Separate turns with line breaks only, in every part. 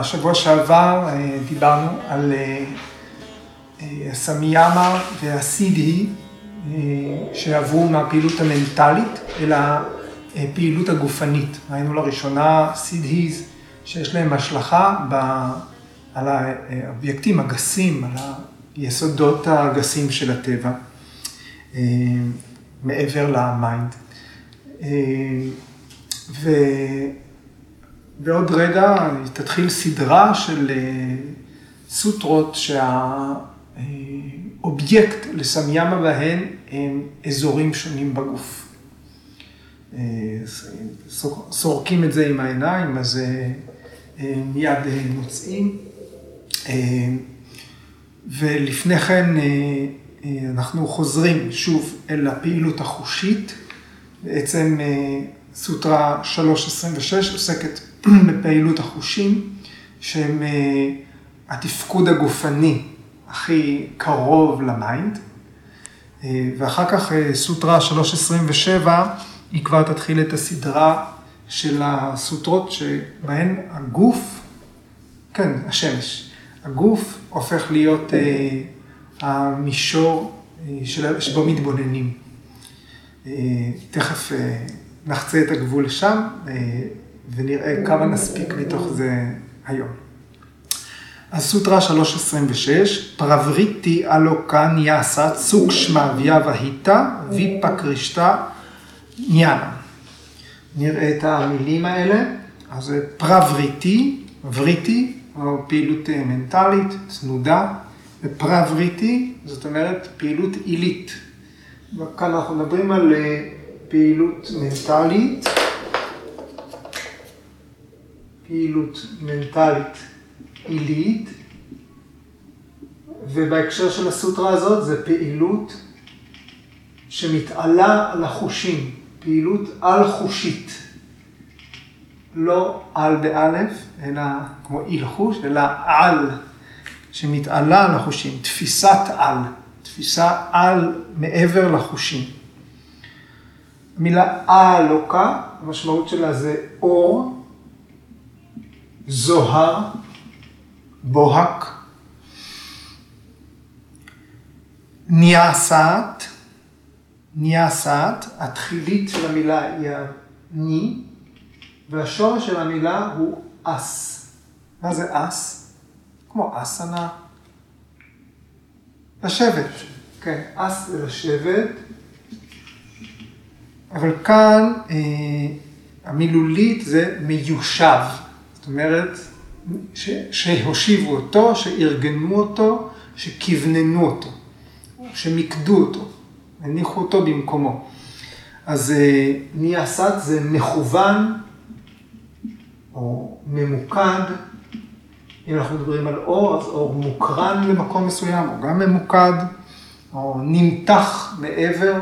בשבוע שעבר אה, דיברנו על אה, הסמיאמה והסידי שעברו מהפעילות המנטלית אל הפעילות הגופנית. ראינו לראשונה סידיז שיש להם השלכה ב, על האובייקטים הגסים, על היסודות הגסים של הטבע, מעבר למיינד. ו... בעוד רגע תתחיל סדרה של אה, סוטרות שהאובייקט לסמיאמה בהן הם אזורים שונים בגוף. אה, סורקים את זה עם העיניים, אז אה, מיד מוצאים. ולפני כן אנחנו חוזרים שוב אל הפעילות החושית. בעצם סוטרה 326 עוסקת בפעילות החושים, שהם אה, התפקוד הגופני הכי קרוב למיינד. אה, ואחר כך אה, סוטרה 327, היא כבר תתחיל את הסדרה של הסוטרות שבהן הגוף, כן, השמש, הגוף הופך להיות המישור שבו מתבוננים. תכף נחצה את הגבול שם. ונראה כמה נספיק מתוך זה היום. אז סוטרה 326, פרבריטי אלוקה ניאסה צוקשמה ויאבהיטה ויפקרישתא ניאנה. נראה את המילים האלה. אז פרבריטי, וריטי, או פעילות מנטלית, צנודה, ופרבריטי, זאת אומרת פעילות עילית. וכאן אנחנו מדברים על אה, פעילות מנטלית. פעילות מנטלית עילית, ובהקשר של הסוטרה הזאת זה פעילות שמתעלה על החושים, פעילות על-חושית. לא על באלף, אלא כמו איל חוש, אלא על, שמתעלה על החושים, תפיסת על, תפיסה על מעבר לחושים. המילה אלוקה, המשמעות שלה זה אור, זוהר, בוהק, ניאסת, ניאסת, התחילית של המילה היא הני, והשורש של המילה הוא אס. מה זה אס? כמו אסנה. לשבת, כן, אס זה לשבת, אבל כאן אה, המילולית זה מיושב. זאת אומרת, ש, שהושיבו אותו, שארגנו אותו, שכווננו אותו, שמיקדו אותו, הניחו אותו במקומו. אז אה, ניאסת זה מכוון או ממוקד. אם אנחנו מדברים על אור, אז אור מוקרן למקום מסוים, או גם ממוקד, או נמתח מעבר,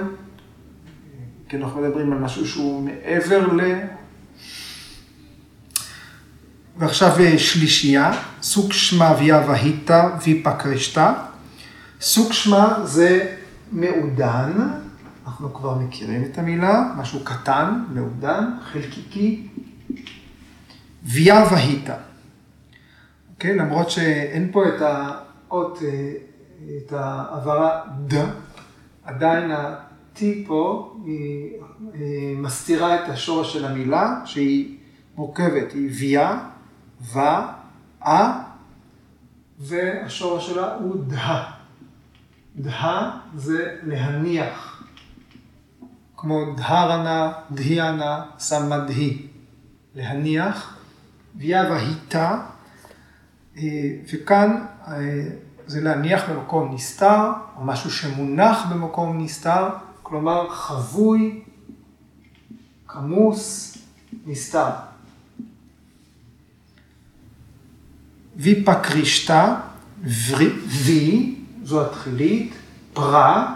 כי אנחנו מדברים על משהו שהוא מעבר ל... ועכשיו אה, שלישייה, סוג שמע ויהיטה ויפקרשתא. סוג שמע זה מעודן, אנחנו כבר מכירים את המילה, משהו קטן, מעודן, חלקיקי. ויה והיטה. אוקיי? למרות שאין פה את האות, אה, את העברה ד, עדיין ה-T פה היא אה, מסתירה את השורש של המילה, שהיא מורכבת, היא ויה, ו, א, והשורש שלה הוא דה. דה זה להניח, כמו דהרנה, דהיאנה, סמדהי, להניח, ויה והיטה, אה, וכאן אה, זה להניח במקום נסתר, או משהו שמונח במקום נסתר, כלומר חבוי, כמוס, נסתר. ויפקרישתא, וי, זו התחילית, פרה,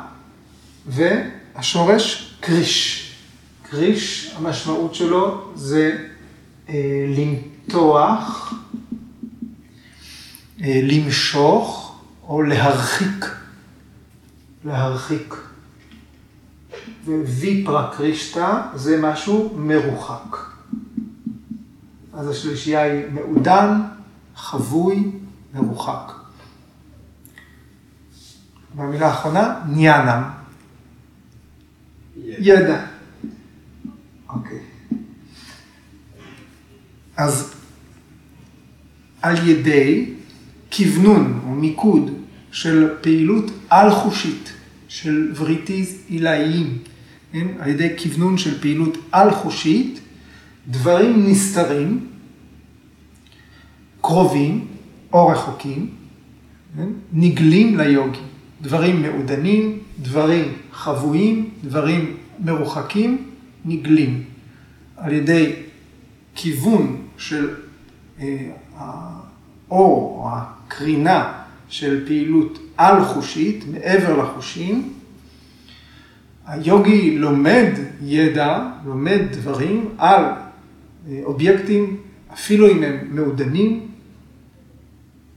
והשורש קריש. קריש, המשמעות שלו זה אה, למתוח, אה, למשוך או להרחיק. להרחיק. וויפרה קרישתא זה משהו מרוחק. אז השלישייה היא מעודן, חבוי, מרוחק. והמילה האחרונה, ניאנם. ידע. אוקיי. אז על ידי כוונון או מיקוד של פעילות על-חושית, של וריטיז עילאיים, כן? על ידי כוונון של פעילות על-חושית, דברים נסתרים, קרובים או רחוקים, כן? נגלים ליוגי. דברים מעודנים, דברים חבויים, דברים מרוחקים, נגלים. על ידי כיוון של אה, האור או הקרינה של פעילות על-חושית, מעבר לחושים, היוגי לומד ידע, לומד דברים על אה, אובייקטים, אפילו אם הם מעודנים,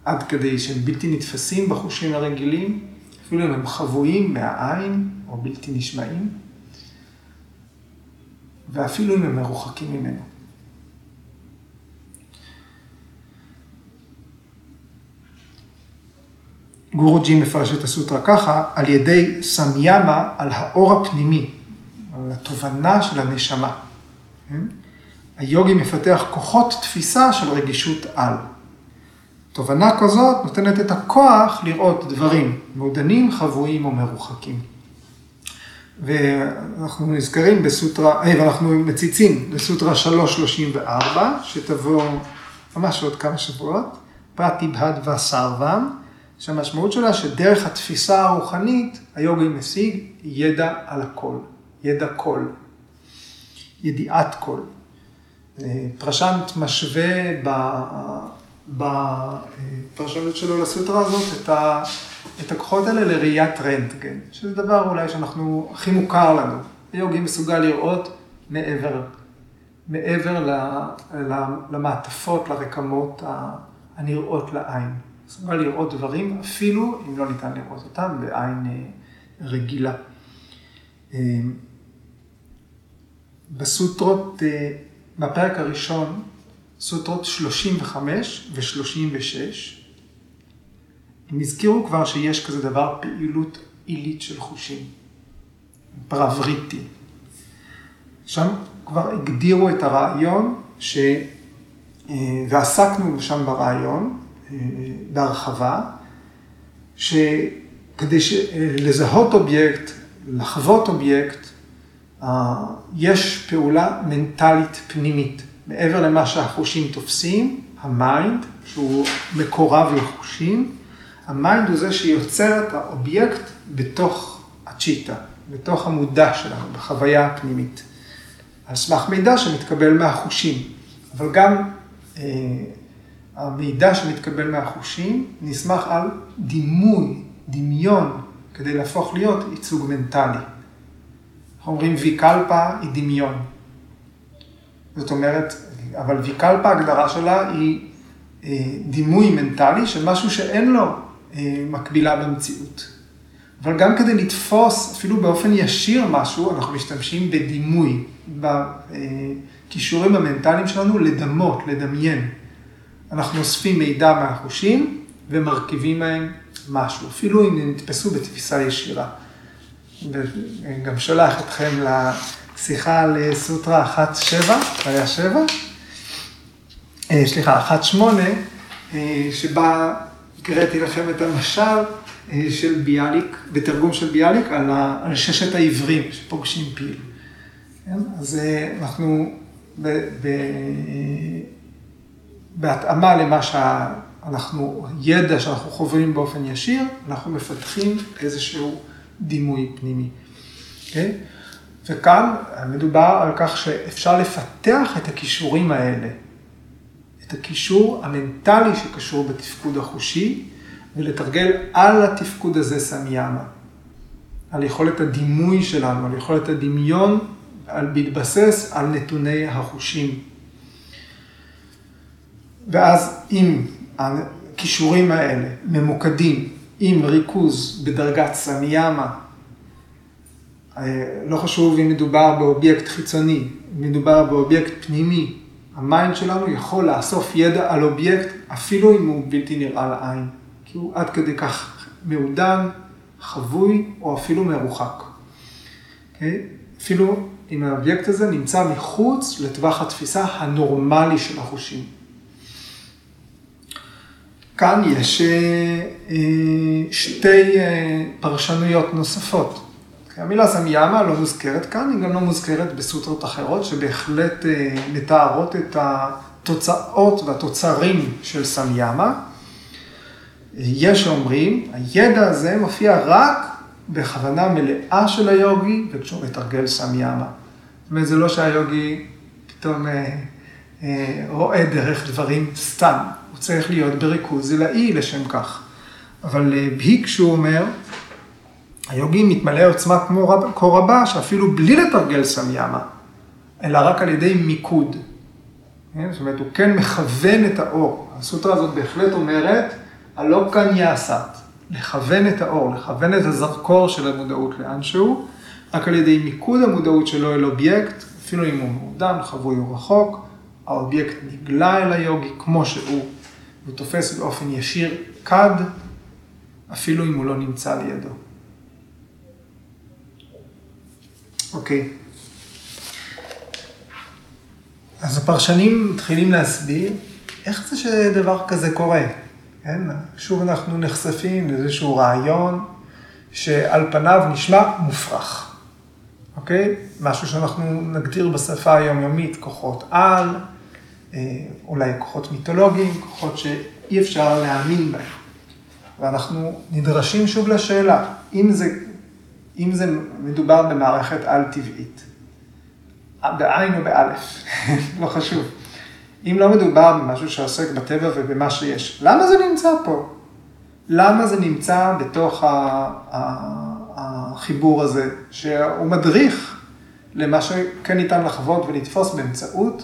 עד כדי שהם בלתי נתפסים בחושים הרגילים, אפילו אם הם חבויים מהעין או בלתי נשמעים, ואפילו אם הם מרוחקים ממנו. גורוג'י מפרש את הסוטרה ככה, על ידי סמיאמה על האור הפנימי, על התובנה של הנשמה. כן? היוגי מפתח כוחות תפיסה של רגישות על. תובנה כזאת נותנת את הכוח לראות דברים מעודנים, חבויים או מרוחקים. ואנחנו נזכרים בסוטרה, אה, ואנחנו מציצים בסוטרה 334, שתבוא ממש עוד כמה שבועות, פרטיבהד וסרבם, שהמשמעות שלה שדרך התפיסה הרוחנית, היוגי משיג ידע על הכל, ידע כל, ידיעת כל. אה, פרשנט משווה בפרשנות שלו לסוטרה הזאת את, ה, את הכוחות האלה לראיית רנטגן, שזה דבר אולי שאנחנו, הכי מוכר לנו. היוגי מסוגל לראות מעבר, מעבר למעטפות, לרקמות הנראות לעין. מסוגל לראות דברים אפילו אם לא ניתן לראות אותם בעין אה, רגילה. אה, בסוטרות, אה, בפרק הראשון, סוטרות 35 ו-36, הם הזכירו כבר שיש כזה דבר פעילות עילית של חושים, פרבריטי. שם כבר הגדירו את הרעיון, ש... ועסקנו שם ברעיון, בהרחבה, שכדי לזהות אובייקט, לחוות אובייקט, אה, יש פעולה מנטלית פנימית. מעבר למה שהחושים תופסים, המיינד, שהוא מקורב לחושים, המיינד הוא זה שיוצר את האובייקט בתוך הצ'יטה, בתוך המודע שלנו, בחוויה הפנימית. על סמך מידע שמתקבל מהחושים, אבל גם אה, המידע שמתקבל מהחושים נסמך על דימוי, דמיון, כדי להפוך להיות ייצוג מנטלי. אנחנו אומרים ויקלפה היא דמיון. זאת אומרת, אבל ויקלפה, ההגדרה שלה היא אה, דימוי מנטלי של משהו שאין לו אה, מקבילה במציאות. אבל גם כדי לתפוס, אפילו באופן ישיר משהו, אנחנו משתמשים בדימוי, בכישורים המנטליים שלנו לדמות, לדמיין. אנחנו אוספים מידע מהחושים ומרכיבים מהם משהו, אפילו אם נתפסו בתפיסה ישירה. וגם שולח אתכם לשיחה לסוטרה 1.7, היה 7, אה, סליחה, 1.8, אה, שבה הקראתי לכם את המשל אה, של ביאליק, בתרגום של ביאליק, על, על ששת העברים שפוגשים פיל. כן? אז אנחנו ב, ב, בהתאמה למה שאנחנו, ידע שאנחנו חווים באופן ישיר, אנחנו מפתחים איזשהו דימוי פנימי. Okay? וכאן מדובר על כך שאפשר לפתח את הכישורים האלה, את הקישור המנטלי שקשור בתפקוד החושי, ולתרגל על התפקוד הזה סמיאמה, על יכולת הדימוי שלנו, על יכולת הדמיון, על בהתבסס על נתוני החושים. ואז אם הכישורים האלה ממוקדים עם ריכוז בדרגת סמיאמה, לא חשוב אם מדובר באובייקט חיצוני, אם מדובר באובייקט פנימי, המיינד שלנו יכול לאסוף ידע על אובייקט, אפילו אם הוא בלתי נראה לעין. כי הוא עד כדי כך מעודן, חבוי, או אפילו מרוחק. אוקיי? אוקיי? אפילו אם האובייקט הזה נמצא מחוץ לטווח התפיסה הנורמלי של החושים. כאן יש אה, אה, שתי אה, פרשנויות נוספות. המילה סמיאמה לא מוזכרת כאן, היא גם לא מוזכרת בסוטרות אחרות, שבהחלט מתארות את התוצאות והתוצרים של סמיאמה. יש אומרים, הידע הזה מופיע רק בכוונה מלאה של היוגי וכשהוא מתרגל סמיאמה. זאת אומרת, זה לא שהיוגי פתאום אה, אה, רואה דרך דברים סתם, הוא צריך להיות בריכוז עילאי לשם כך. אבל אה, בי כשהוא אומר, היוגי מתמלא עוצמה כמו רב, כה רבה, שאפילו בלי לתרגל סמיאמה, אלא רק על ידי מיקוד. כן? זאת אומרת, הוא כן מכוון את האור. הסוטרה הזאת בהחלט אומרת, הלא כאן יעשת, לכוון את האור, לכוון את הזרקור של המודעות לאנשהו, רק על ידי מיקוד המודעות שלו אל אובייקט, אפילו אם הוא מעודן, חבוי או רחוק, האובייקט נגלה אל היוגי כמו שהוא, הוא תופס באופן ישיר כד, אפילו אם הוא לא נמצא לידו. אוקיי. אז הפרשנים מתחילים להסביר איך זה שדבר כזה קורה. כן? שוב אנחנו נחשפים לאיזשהו רעיון שעל פניו נשמע מופרך. אוקיי? משהו שאנחנו נגדיר בשפה היומיומית, כוחות על, אה, אולי כוחות מיתולוגיים, כוחות שאי אפשר להאמין בהם. ואנחנו נדרשים שוב לשאלה, אם זה, אם זה מדובר במערכת על-טבעית, בעין או באלף, לא חשוב. אם לא מדובר במשהו שעוסק בטבע ובמה שיש, למה זה נמצא פה? למה זה נמצא בתוך החיבור הזה, שהוא מדריך למה שכן ניתן לחוות ולתפוס באמצעות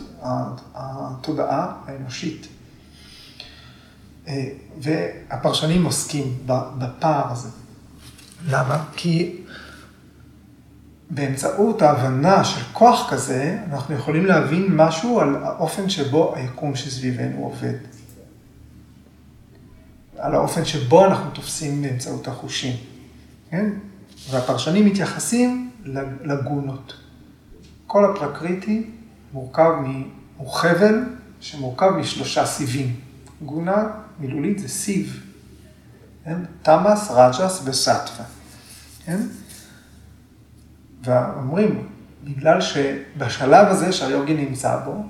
התודעה האנושית. אה, והפרשנים עוסקים בפער הזה. למה? כי באמצעות ההבנה של כוח כזה, אנחנו יכולים להבין משהו על האופן שבו היקום שסביבנו עובד. על האופן שבו אנחנו תופסים באמצעות החושים, כן? והפרשנים מתייחסים לגונות. כל הפרקריטי מורכב, מ... הוא חבל שמורכב משלושה סיבים. גונה מילולית זה סיב, כן? תמאס, רג'ס וסטווה, כן? ואומרים, בגלל שבשלב הזה שהיוגי נמצא בו,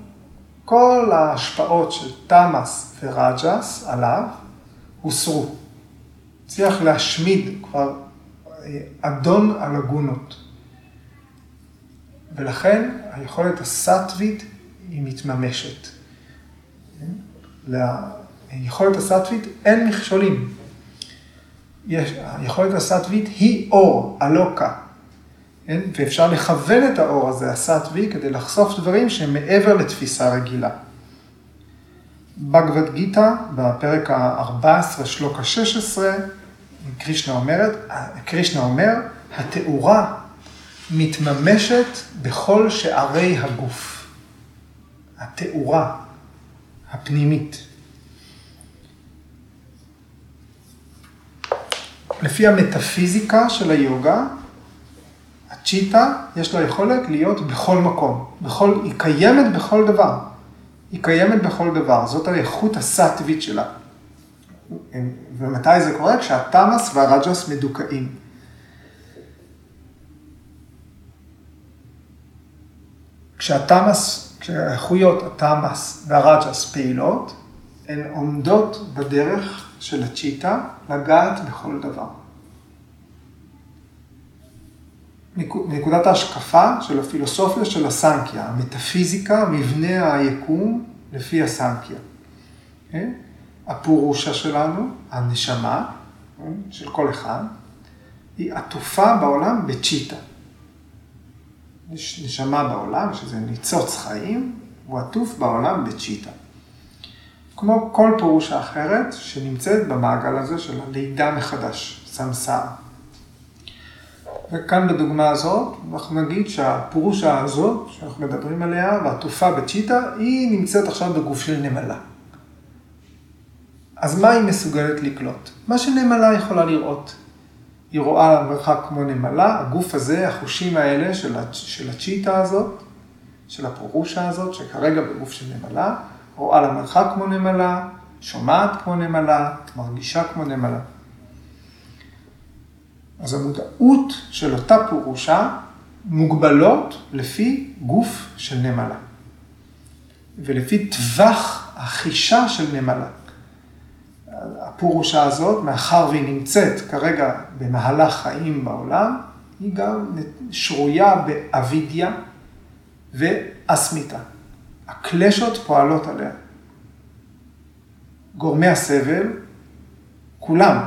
כל ההשפעות של תמאס ורג'ס עליו הוסרו. הצליח להשמיד כבר אה, אדון הלגונות. ולכן היכולת הסטווית היא מתממשת. ליכולת הסטווית אין מכשולים. יש, היכולת הסטווית היא אור, הלוקה. כן? ואפשר לכוון את האור הזה, הסטווי, כדי לחשוף דברים שהם מעבר לתפיסה רגילה. בגבד גיתא, בפרק ה-14, שלוק ה-16, קרישנה אומרת, קרישנה אומר, התאורה מתממשת בכל שערי הגוף. התאורה הפנימית. לפי המטאפיזיקה של היוגה, הצ'יטה יש לה יכולת להיות בכל מקום, בכל, היא קיימת בכל דבר. היא קיימת בכל דבר, זאת האיכות הסטווית שלה. ומתי זה קורה? כשהתמאס והרג'ס מדוכאים. כשהתמאס, כשהאיכויות התמאס והרג'ס פעילות, הן עומדות בדרך של הצ'יטה לגעת בכל דבר. מנקודת ההשקפה של הפילוסופיה של הסנקיה, המטאפיזיקה, מבנה היקום לפי הסנקיה. כן? הפורושה שלנו, הנשמה כן? של כל אחד, היא עטופה בעולם בצ'יטה. יש נשמה בעולם, שזה ניצוץ חיים, הוא עטוף בעולם בצ'יטה. כמו כל פירושה אחרת שנמצאת במעגל הזה של הלידה מחדש, סמסר. וכאן בדוגמה הזאת, אנחנו נגיד שהפורושה הזאת, שאנחנו מדברים עליה, והתעופה בצ'יטה, היא נמצאת עכשיו בגוף של נמלה. אז מה היא מסוגלת לקלוט? מה שנמלה יכולה לראות. היא רואה מרחק כמו נמלה, הגוף הזה, החושים האלה של, של הצ'יטה הזאת, של הפורושה הזאת, שכרגע בגוף של נמלה, רואה למרחק כמו נמלה, שומעת כמו נמלה, מרגישה כמו נמלה. אז המודעות של אותה פורושה מוגבלות לפי גוף של נמלה. ולפי טווח החישה של נמלה. הפורושה הזאת, מאחר והיא נמצאת כרגע במהלך חיים בעולם, היא גם שרויה באבידיה ואסמיתה. הקלשות פועלות עליה. גורמי הסבל, כולם,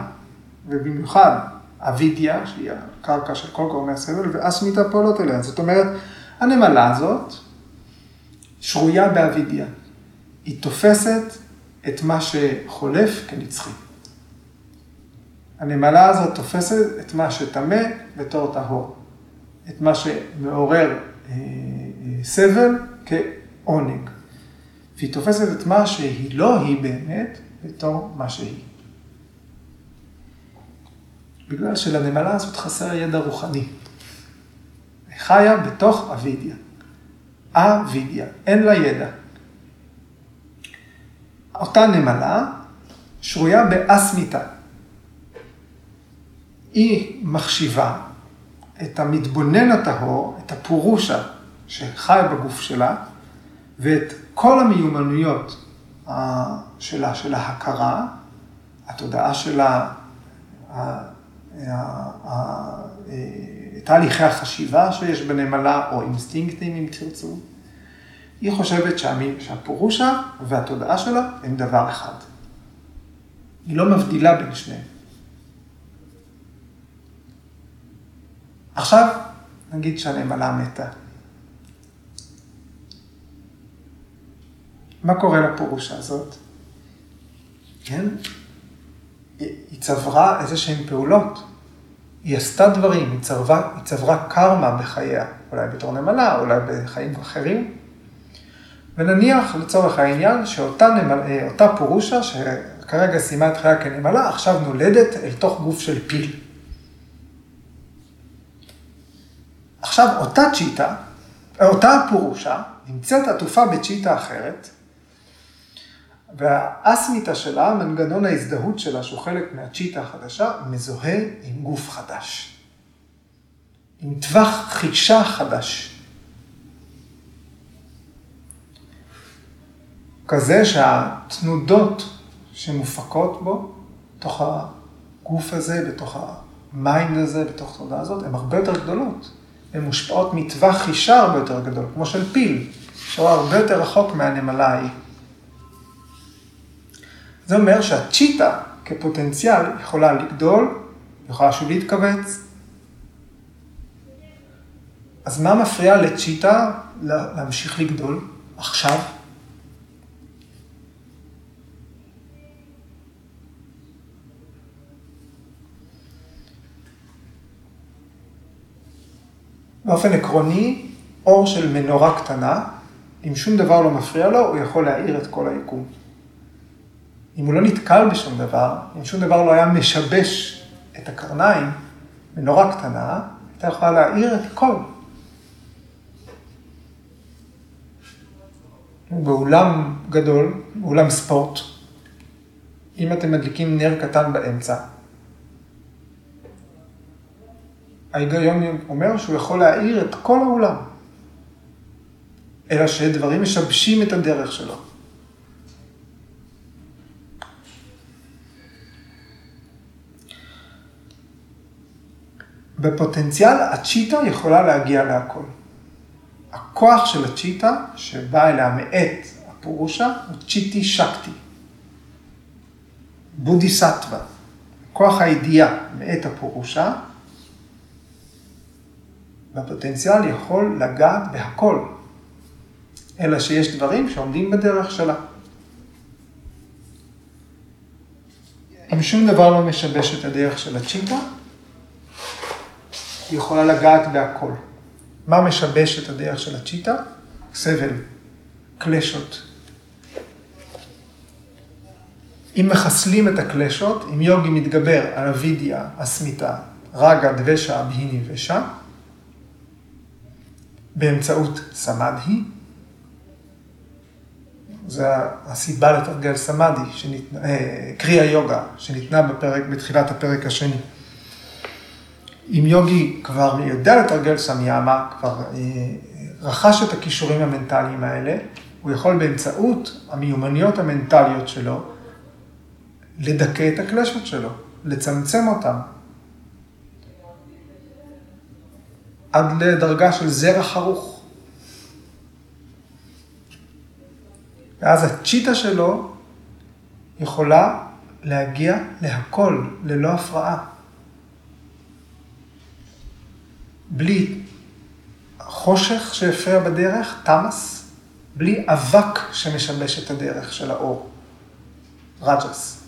ובמיוחד אבידיה, שהיא הקרקע של כל גורמי הסבל, ואסמיתה פועלות עליה. זאת אומרת, הנמלה הזאת שרויה באבידיה. היא תופסת את מה שחולף כנצחי. הנמלה הזאת תופסת את מה שטמא בתור טהור, את מה שמעורר אה, אה, סבל כעונג. והיא תופסת את מה שהיא לא היא באמת בתור מה שהיא. בגלל שלנמלה הזאת חסר ידע רוחני. היא חיה בתוך אבידיה. אבידיה, אין לה ידע. אותה נמלה שרויה באסמיתה. היא מחשיבה את המתבונן הטהור, את הפורושה שחי בגוף שלה, ואת כל המיומנויות שלה, של ההכרה, התודעה שלה, תהליכי החשיבה שיש בנמלה, או אינסטינקטים אם תרצו, היא חושבת שהפורושה והתודעה שלה הם דבר אחד. היא לא מבדילה בין שניהם. עכשיו, נגיד שהנמלה מתה. מה קורה לפורושה הזאת? כן? היא צברה איזה שהן פעולות. היא עשתה דברים, היא צברה, היא צברה קרמה בחייה, אולי בתור נמלה, אולי בחיים אחרים. ונניח לצורך העניין שאותה נמל, אה, פורושה, שכרגע סיימה את חייה כנמלה, עכשיו נולדת אל תוך גוף של פיל. עכשיו אותה צ'יטה, אותה פורושה, נמצאת עטופה בצ'יטה אחרת, והאסמיתה שלה, מנגנון ההזדהות שלה, שהוא חלק מהצ'יטה החדשה, מזוהה עם גוף חדש. עם טווח חישה חדש. כזה שהתנודות שמופקות בו, בתוך הגוף הזה, בתוך ה mind הזה, בתוך התודעה הזאת, הן הרבה יותר גדולות. הן מושפעות מטווח חישה הרבה יותר גדול, כמו של פיל, שהוא הרבה יותר רחוק מהנמלה ההיא. זה אומר שהצ'יטה כפוטנציאל יכולה לגדול, יכולה שוב להתכווץ. אז מה מפריע לצ'יטה להמשיך לגדול עכשיו? באופן עקרוני, אור של מנורה קטנה, אם שום דבר לא מפריע לו, הוא יכול להאיר את כל היקום. אם הוא לא נתקל בשום דבר, אם שום דבר לא היה משבש את הקרניים, מנורה קטנה, הייתה יכולה להאיר את הכל. באולם גדול, באולם ספורט, אם אתם מדליקים נר קטן באמצע, ההיגיון אומר שהוא יכול להאיר את כל האולם. אלא שדברים משבשים את הדרך שלו. בפוטנציאל הצ'יטה יכולה להגיע להכל. הכוח של הצ'יטה, שבא אליה מאת הפורושה, הוא צ'יטי שקטי. בודיסטווה. כוח הידיעה מאת הפורושה, והפוטנציאל יכול לגעת בהכל, אלא שיש דברים שעומדים בדרך שלה. אם שום דבר לא משבש את הדרך של הצ'יטה, היא יכולה לגעת בהכל. מה משבש את הדרך של הצ'יטה? סבל, קלשות. אם מחסלים את הקלשות, אם יוגי מתגבר על הווידיה, הסמיתה, רגה, דבשה, אבהיני ושם, באמצעות סמדהי, זה הסיבה לתרגל סמאדי, אה, קרי היוגה, שניתנה בפרק, בתחילת הפרק השני. אם יוגי כבר יודע לתרגל סמיאמה, כבר אה, רכש את הכישורים המנטליים האלה, הוא יכול באמצעות המיומנויות המנטליות שלו לדכא את הקלשות שלו, לצמצם אותם. עד לדרגה של זרע חרוך. ואז הצ'יטה שלו יכולה להגיע להכל, ללא הפרעה. בלי חושך שהפריע בדרך, תמאס, בלי אבק שמשבש את הדרך של האור, רג'ס.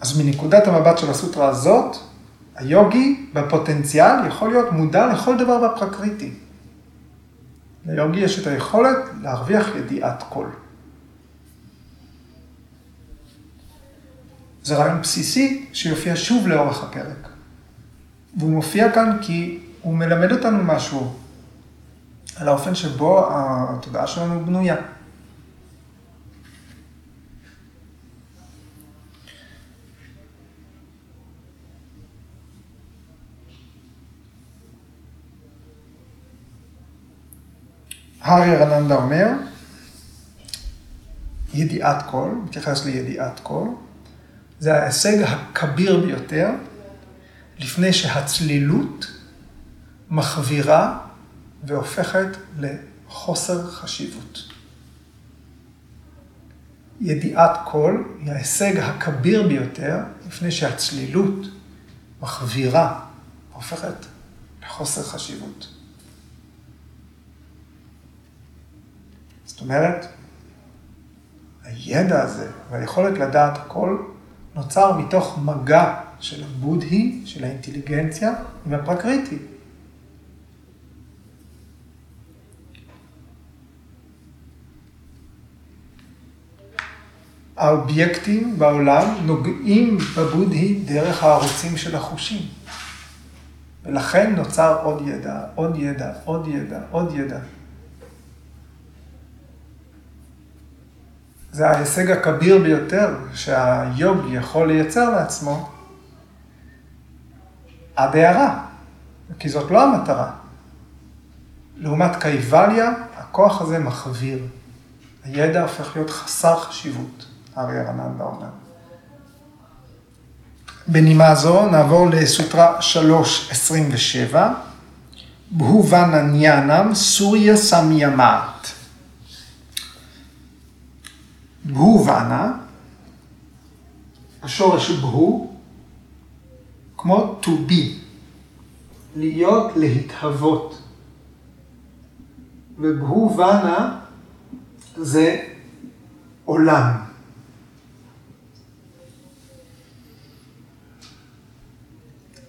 אז מנקודת המבט של הסוטרה הזאת, היוגי בפוטנציאל יכול להיות מודע לכל דבר בפרקריטי. ליוגי יש את היכולת להרוויח ידיעת כל. זה רעיון בסיסי שיופיע שוב לאורך הפרק. והוא מופיע כאן כי הוא מלמד אותנו משהו על האופן שבו התודעה שלנו בנויה. הארי רננדה אומר, ידיעת כל, מתייחס לידיעת כל, זה ההישג הכביר ביותר, לפני שהצלילות מחווירה והופכת לחוסר חשיבות. ידיעת כל היא ההישג הכביר ביותר, לפני שהצלילות מחווירה, הופכת לחוסר חשיבות. זאת אומרת, הידע הזה והיכולת לדעת הכל נוצר מתוך מגע של הבודהי, של האינטליגנציה, עם הפרקריטי. האובייקטים בעולם נוגעים בבודהי דרך הערוצים של החושים. ולכן נוצר עוד ידע, עוד ידע, עוד ידע, עוד ידע. זה ההישג הכביר ביותר שהיוגי יכול לייצר לעצמו עד הערה, כי זאת לא המטרה. לעומת קייבליה, הכוח הזה מחוויר. הידע הופך להיות חסר חשיבות, אריה רננדה אומר. בנימה זו נעבור לסוטרה 3.27, בהובנה ניאנם סוריה סמיאמאת. בהובנה, השורש בהו, כמו to be, להיות, להתהוות. ובהובנה זה עולם.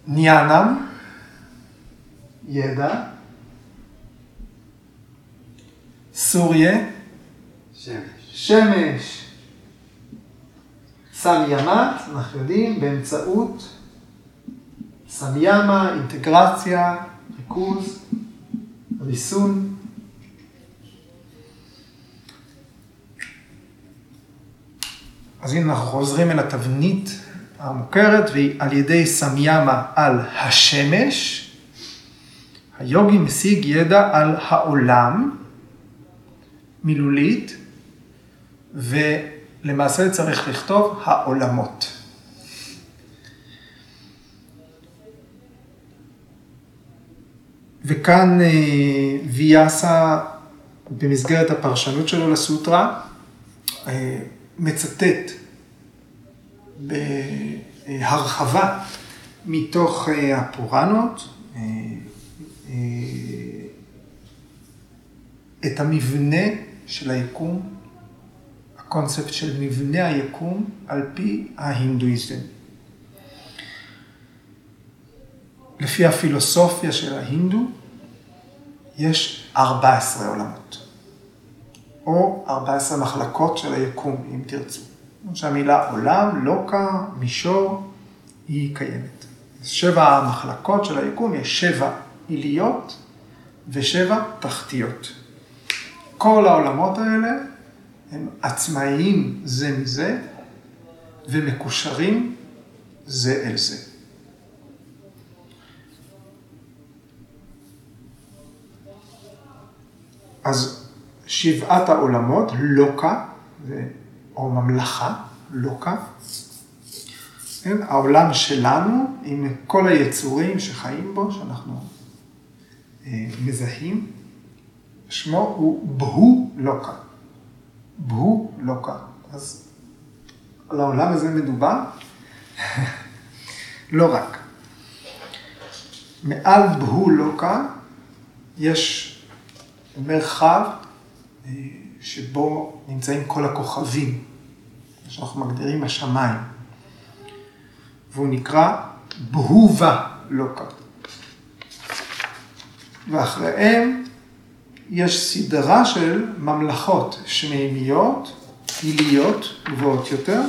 ניאנם, ידע, סוריה, שמש. שמש. סמיימת, אנחנו יודעים, באמצעות סמיימה, אינטגרציה, ריכוז, ריסון. אז הנה אנחנו חוזרים אל התבנית המוכרת, והיא על ידי סמיימה על השמש, היוגי משיג ידע על העולם, מילולית, ולמעשה צריך לכתוב העולמות. וכאן אה, ויאסה, במסגרת הפרשנות שלו לסוטרה, אה, מצטט בהרחבה מתוך אה, הפורנות את המבנה של היקום הקונספט של מבנה היקום על פי ההינדואיזם. לפי הפילוסופיה של ההינדו, יש 14 עולמות, או 14 מחלקות של היקום, אם תרצו. שהמילה עולם, לוקה, מישור, היא קיימת. שבע המחלקות של היקום, יש שבע עיליות ושבע תחתיות. כל העולמות האלה הם עצמאיים זה מזה ומקושרים זה אל זה. אז שבעת העולמות, לוקה, או ממלכה, לוקה, כן? העולם שלנו עם כל היצורים שחיים בו, שאנחנו אה, מזהים, שמו הוא בהו לוקה. בהו לוקה. אז על העולם הזה מדובר? לא רק. מעל בהו לוקה יש מרחב אה, שבו נמצאים כל הכוכבים, שאנחנו מגדירים השמיים. והוא נקרא בהובה לוקה. ואחריהם יש סדרה של ממלכות שמימיות, עיליות, גבוהות יותר,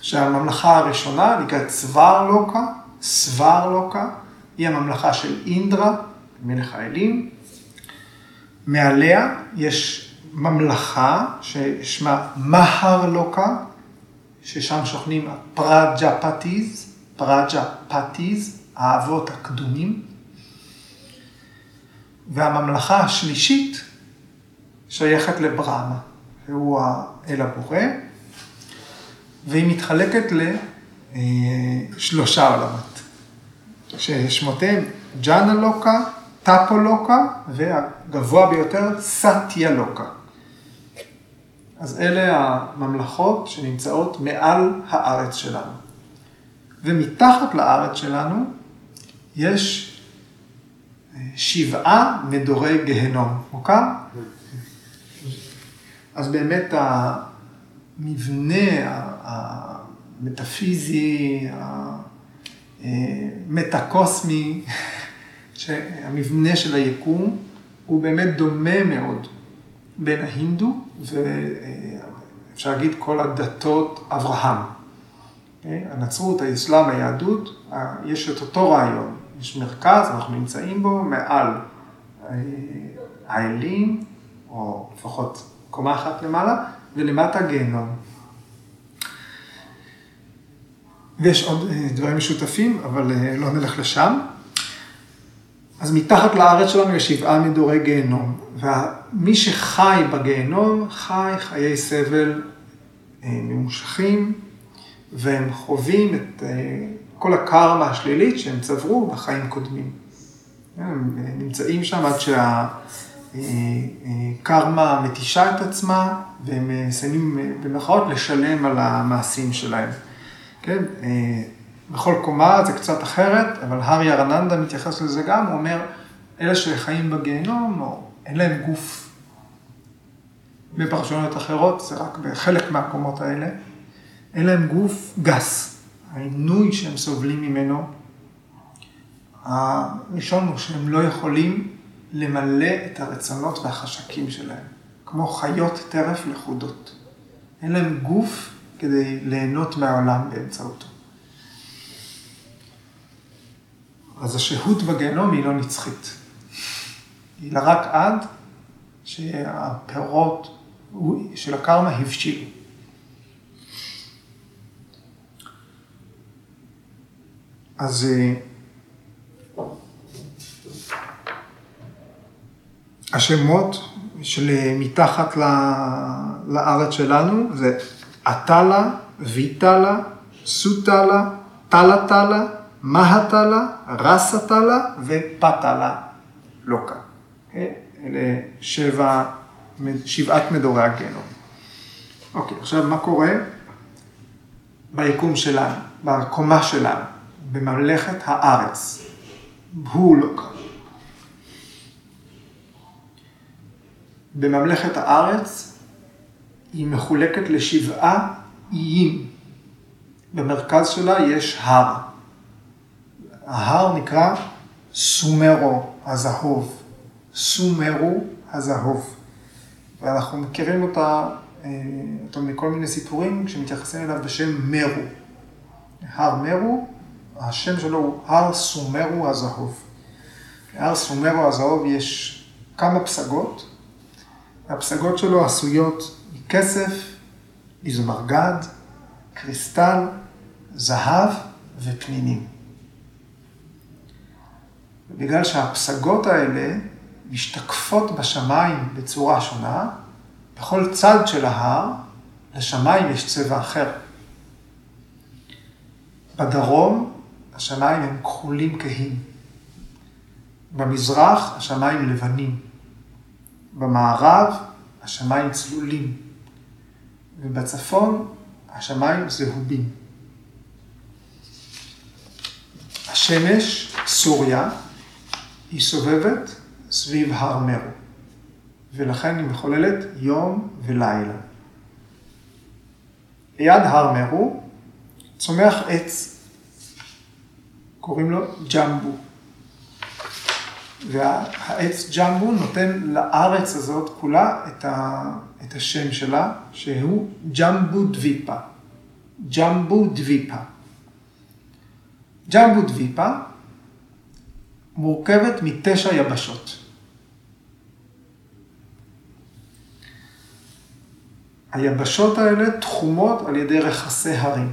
שהממלכה הראשונה נקראת סבר לוקה, סבר לוקה, היא הממלכה של אינדרה, מלך האלים. מעליה יש ממלכה ששמה מהר לוקה, ששם שוכנים הפראג'ה פטיז, פראג'ה פטיז, האבות הקדומים. והממלכה השלישית שייכת לברמה, שהוא האל הבורא, והיא מתחלקת לשלושה עולמות, ששמותיהם ג'אנה לוקה, טאפו לוקה, והגבוה ביותר סטיה לוקה. אז אלה הממלכות שנמצאות מעל הארץ שלנו. ומתחת לארץ שלנו יש שבעה מדורי גיהנום, מוכר? אז באמת המבנה המטאפיזי, המטאקוסמי, המבנה של היקום, הוא באמת דומה מאוד בין ההינדו ואפשר להגיד כל הדתות אברהם. הנצרות, האסלאם, היהדות, יש את אותו רעיון. יש מרכז, אנחנו נמצאים בו מעל אה, האלים, או לפחות קומה אחת למעלה, ולמטה גיהנום. ויש עוד אה, דברים משותפים, אבל אה, לא נלך לשם. אז מתחת לארץ שלנו יש שבעה מדורי גיהנום, ומי שחי בגיהנום חי חיי סבל ממושכים, והם חווים את כל הקרמה השלילית שהם צברו בחיים קודמים. הם נמצאים שם עד שהקרמה מתישה את עצמה, והם מסיימים במרכאות לשלם על המעשים שלהם. כן? בכל קומה זה קצת אחרת, אבל הארי ארננדה מתייחס לזה גם, הוא אומר, אלה שחיים בגיהנום, או אין להם גוף. בפרשנויות אחרות, זה רק בחלק מהקומות האלה, אין להם גוף גס. העינוי שהם סובלים ממנו, הראשון הוא שהם לא יכולים למלא את הרצונות והחשקים שלהם, כמו חיות טרף לכודות. אין להם גוף כדי ליהנות מהעולם באמצעותו. אז השהות בגיהנום היא לא נצחית. אלא רק עד שהפירות של הקרמה הבשילו. אז אה, השמות של אה, מתחת לארץ שלנו זה עטלה, ויטלה, סוטלה, טלטלה, מהטלה, רסטלה ופטלה לוקה. אה, אלה שבע, שבעת מדורי הגנום. אוקיי, עכשיו מה קורה ביקום שלנו, בקומה שלנו? בממלכת הארץ. הוא לא. בממלכת הארץ היא מחולקת לשבעה איים. במרכז שלה יש הר. ההר נקרא סומרו הזהוב. סומרו הזהוב. ואנחנו מכירים אותה, אה, אותו מכל מיני סיפורים, כשמתייחסים אליו בשם מרו. הר מרו, השם שלו הוא הר סומרו הזהוב. להר סומרו הזהוב יש כמה פסגות, והפסגות שלו עשויות מכסף, מזמרגד, קריסטל, זהב ופנינים. בגלל שהפסגות האלה משתקפות בשמיים בצורה שונה, בכל צד של ההר לשמיים יש צבע אחר. בדרום השמיים הם כחולים כהים. במזרח השמיים לבנים. במערב השמיים צלולים. ובצפון השמיים זהובים. השמש, סוריה, היא סובבת סביב הר מרו, ולכן היא מחוללת יום ולילה. ליד הר מרו צומח עץ, קוראים לו ג'מבו. והעץ ג'מבו נותן לארץ הזאת כולה את, ה, את השם שלה, שהוא ג'מבו דוויפה. ג'מבו דוויפה. ג'מבו דוויפה מורכבת מתשע יבשות. היבשות האלה תחומות על ידי רכסי הרים.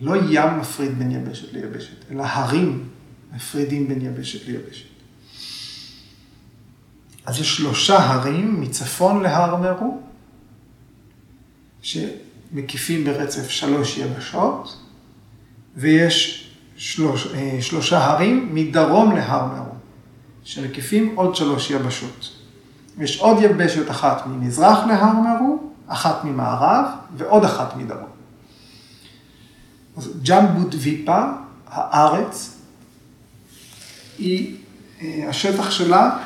לא ים מפריד בין יבשת ליבשת, אלא הרים מפרידים בין יבשת ליבשת. אז יש שלושה הרים מצפון להר מרו, שמקיפים ברצף שלוש יבשות, ויש שלוש, אה, שלושה הרים מדרום להר מרו, שמקיפים עוד שלוש יבשות. יש עוד יבשת אחת ממזרח להר מרו, אחת ממערב ועוד אחת מדרום. אז ג'מבו דוויפה, הארץ, היא, אה, השטח שלה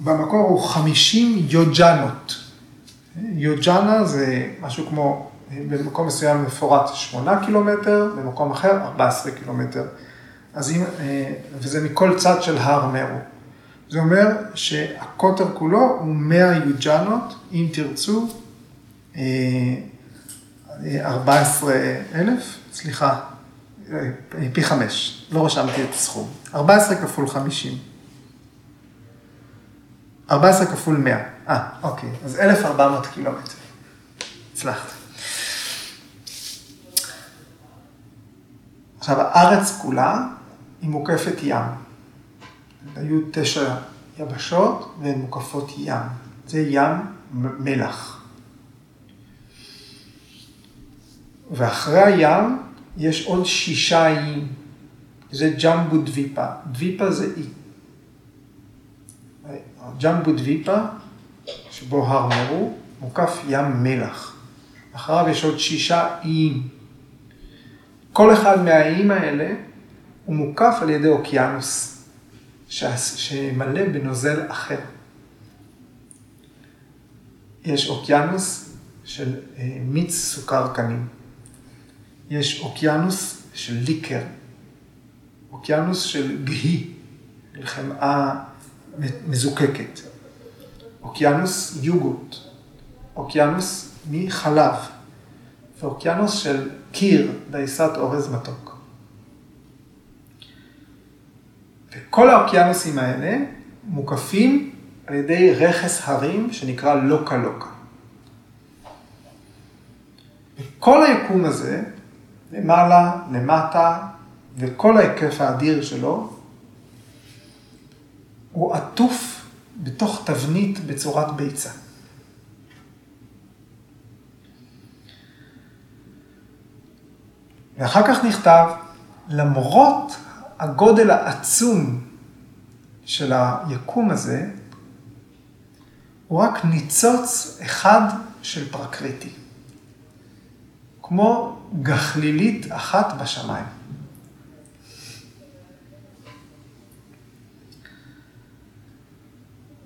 במקור הוא 50 יוג'נות. יוג'נה זה משהו כמו, אה, במקום מסוים מפורט 8 קילומטר, במקום אחר 14 קילומטר. אז אם, אה, וזה מכל צד של הר מרו. זה אומר שהקוטר כולו הוא 100 יוג'נות, אם תרצו, 14 אלף, סליחה, פי חמש, לא רשמתי את הסכום. 14 כפול 50. 14 כפול 100. אה, אוקיי, אז 1,400 קילומטר. הצלחת. עכשיו, הארץ כולה היא מוקפת ים. היו תשע יבשות והן מוקפות ים. זה ים מלח. ואחרי הים יש עוד שישה איים, זה ג'מבו דוויפה. דוויפה זה אי. ג'מבו דוויפה, שבו הר מרו, מוקף ים מלח. אחריו יש עוד שישה איים. כל אחד מהאיים האלה הוא מוקף על ידי אוקיינוס, שמלא בנוזל אחר. יש אוקיינוס של אה, מיץ סוכר קנים. יש אוקיינוס של ליקר, אוקיינוס של גהי, חמאה מזוקקת, אוקיינוס יוגורט, אוקיינוס מחלב, ואוקיינוס של קיר, דייסת אורז מתוק. וכל האוקיינוסים האלה מוקפים על ידי רכס הרים שנקרא לוקה לוקה. וכל היקום הזה למעלה, למטה, וכל ההיקף האדיר שלו, הוא עטוף בתוך תבנית בצורת ביצה. ואחר כך נכתב, למרות הגודל העצום של היקום הזה, הוא רק ניצוץ אחד של פרקריטי. כמו גחלילית אחת בשמיים.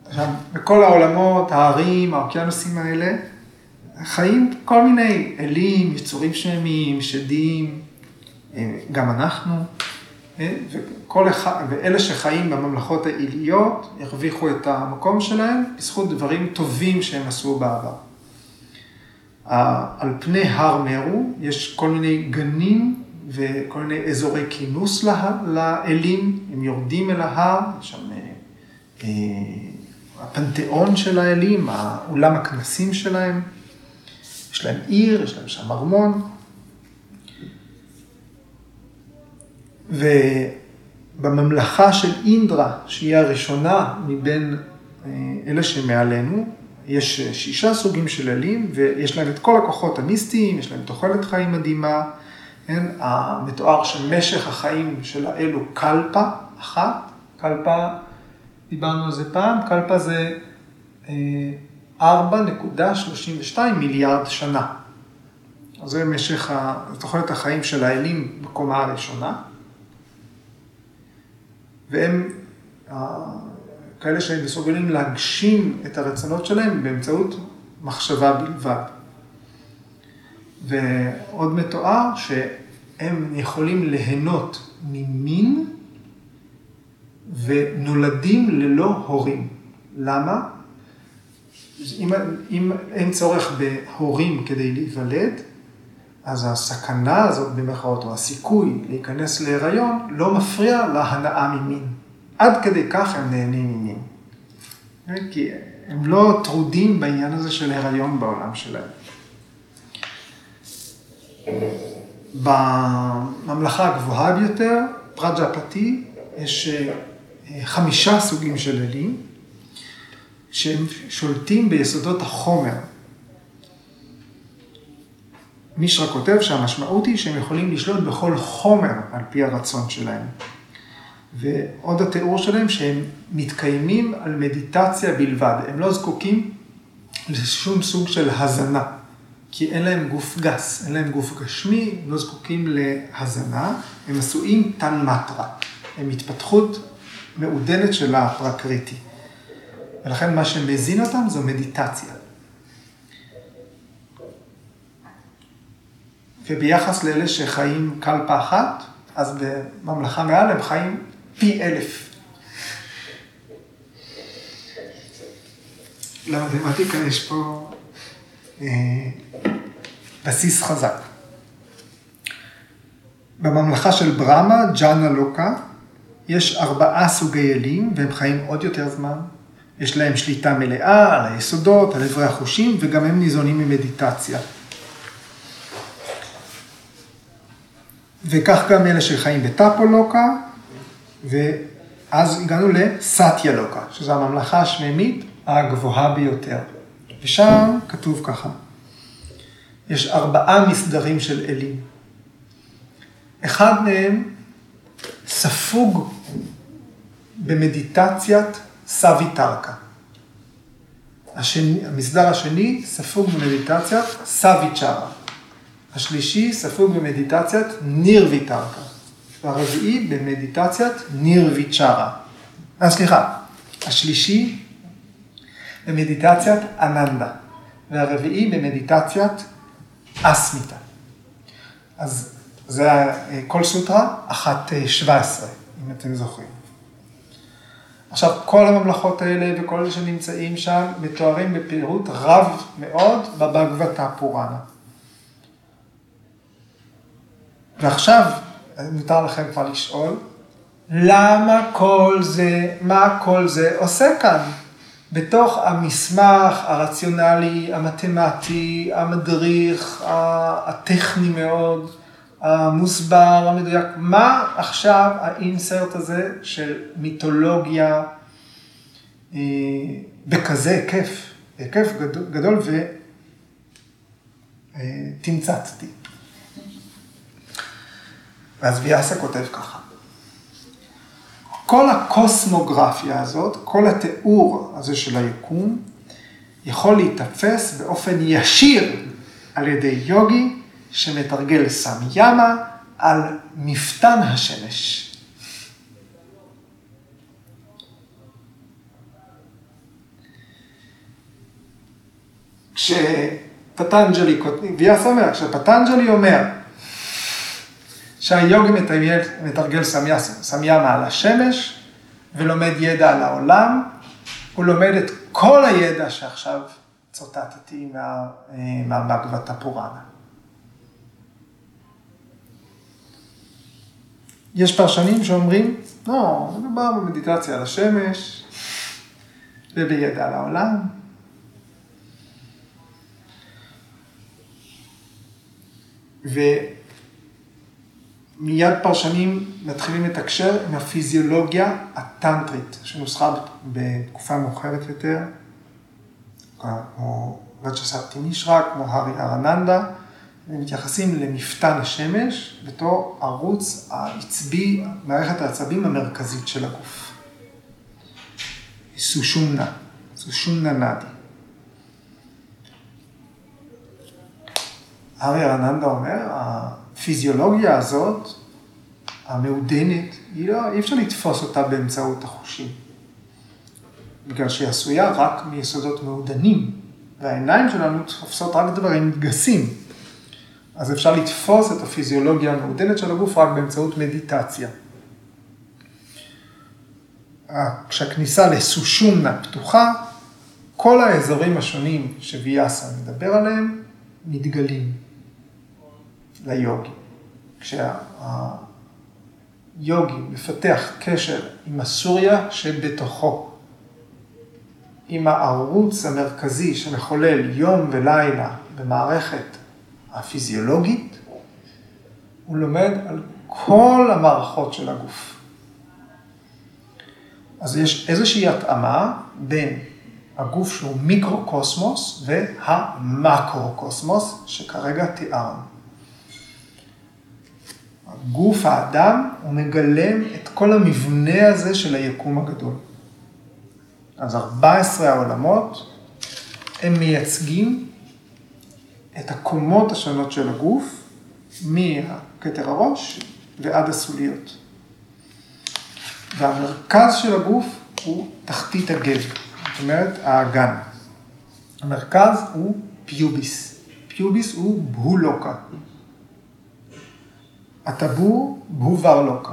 עכשיו, בכל העולמות, הערים, האוקיינוסים האלה, חיים כל מיני אלים, יצורים שמיים, שדים, גם אנחנו, וכל אחד, ואלה שחיים בממלכות העיליות הרוויחו את המקום שלהם בזכות דברים טובים שהם עשו בעבר. על פני הר מרו יש כל מיני גנים וכל מיני אזורי כינוס לאלים, הם יורדים אל ההר, שם אה, הפנתיאון של האלים, אולם הכנסים שלהם, יש להם עיר, יש להם שם ארמון. ובממלכה של אינדרה, שהיא הראשונה מבין אה, אלה שמעלינו, יש שישה סוגים של אלים, ויש להם את כל הכוחות המיסטיים, יש להם תוחלת חיים מדהימה. כן, המתואר שמשך החיים של האלו קלפה אחת, קלפה, דיברנו על זה פעם, קלפה זה 4.32 אה, מיליארד שנה. אז זה משך תוחלת החיים של האלים בקומה הראשונה. והם כאלה שהם מסוגלים להגשים את הרצונות שלהם באמצעות מחשבה בלבד. ועוד מתואר שהם יכולים ליהנות ממין ונולדים ללא הורים. למה? אם, אם אין צורך בהורים כדי להיוולד, אז הסכנה הזאת במרכאות, או הסיכוי להיכנס להיריון, לא מפריע להנאה ממין. עד כדי כך הם נהנים ממין. כי הם לא טרודים בעניין הזה של הריון בעולם שלהם. בממלכה הגבוהה ביותר, פרג'פתי, יש אה, חמישה סוגים של אלים, שהם שולטים ביסודות החומר. מישרא כותב שהמשמעות היא שהם יכולים לשלוט בכל חומר על פי הרצון שלהם. ועוד התיאור שלהם שהם מתקיימים על מדיטציה בלבד, הם לא זקוקים לשום סוג של הזנה. כי אין להם גוף גס, אין להם גוף גשמי, הם לא זקוקים להזנה, הם עשויים תן מטרה, הם התפתחות מעודנת של הפרקריטי. ולכן מה שמזין אותם זו מדיטציה. וביחס לאלה שחיים קלפה אחת, אז בממלכה מעל הם חיים פי אלף. למתמטיקה יש פה אה, בסיס חזק. בממלכה של ברמה, ג'אנה לוקה, יש ארבעה סוגי אלים, והם חיים עוד יותר זמן. יש להם שליטה מלאה על היסודות, על עברי החושים, וגם הם ניזונים ממדיטציה. וכך גם אלה שחיים בטאפו לוקה, ואז הגענו לסטיה לוקה, שזו הממלכה השמימית הגבוהה ביותר. ושם כתוב ככה, יש ארבעה מסדרים של אלים. אחד מהם ספוג במדיטציית סבי טרקה. השני, המסדר השני ספוג במדיטציית סבי צ'ארה. השלישי ספוג במדיטציית ניר ויטרקה. והרביעי במדיטציית ניר ויצ'ארה. אה, סליחה, השלישי במדיטציית אננדה, והרביעי במדיטציית אסמיתה. אז זה כל סוטרה, אחת אה, שבע עשרה, אם אתם זוכרים. עכשיו, כל הממלכות האלה וכל אלה שנמצאים שם מתוארים בפירוט רב מאוד בבגבתה פוראנה. ועכשיו, מותר לכם כבר לשאול, למה כל זה, מה כל זה עושה כאן? בתוך המסמך הרציונלי, המתמטי, המדריך, הטכני מאוד, המוסבר, המדויק, מה עכשיו האינסרט הזה של מיתולוגיה אה, בכזה היקף, היקף גדול, גדול ותמצצתי. ואז ויאסה כותב ככה. כל הקוסמוגרפיה הזאת, כל התיאור הזה של היקום, יכול להיתפס באופן ישיר על ידי יוגי שמתרגל סמיאמה על מפתן השמש. כשפטנג'לי, ויאס אומר, כשפטנג'לי אומר שהיוגי מתרגל, מתרגל סמיה מעל השמש ולומד ידע על העולם, הוא לומד את כל הידע שעכשיו צוטטתי מה, מהבגבתה פוראנה. יש פרשנים שאומרים, לא, מדובר במדיטציה על השמש ובידע על העולם. ומיד פרשנים מתחילים לתקשר עם הפיזיולוגיה הטנטרית, שנוסחה בתקופה מאוחרת יותר, כמו רג'ספטי מישרה, כמו הארי ארננדה, מתייחסים למפתן השמש בתור ערוץ העצבי, מערכת העצבים המרכזית של הגוף. סושומנה, סושומנה נאדי. ארי ארננדה אומר, הפיזיולוגיה הזאת, המעודנת, לא, אי אפשר לתפוס אותה באמצעות החושים. בגלל שהיא עשויה רק מיסודות מעודנים, והעיניים שלנו תופסות רק דברים גסים. אז אפשר לתפוס את הפיזיולוגיה המעודנת של הגוף רק באמצעות מדיטציה. כשהכניסה לסושומנה פתוחה, כל האזורים השונים שוויאסה מדבר עליהם, מתגלים ליוגי. כשהיוגי מפתח קשר עם הסוריה שבתוכו, עם הערוץ המרכזי שמחולל יום ולילה במערכת הפיזיולוגית, הוא לומד על כל המערכות של הגוף. אז יש איזושהי התאמה בין הגוף שהוא מיקרו-קוסמוס והמקרו-קוסמוס שכרגע תיארנו. גוף האדם הוא מגלם את כל המבנה הזה של היקום הגדול. אז 14 העולמות הם מייצגים את הקומות השונות של הגוף, מכתר הראש ועד הסוליות. והמרכז של הגוף הוא תחתית הגב, זאת אומרת האגן. המרכז הוא פיוביס. פיוביס הוא בהולוקה. הטבור בהוברלוקה.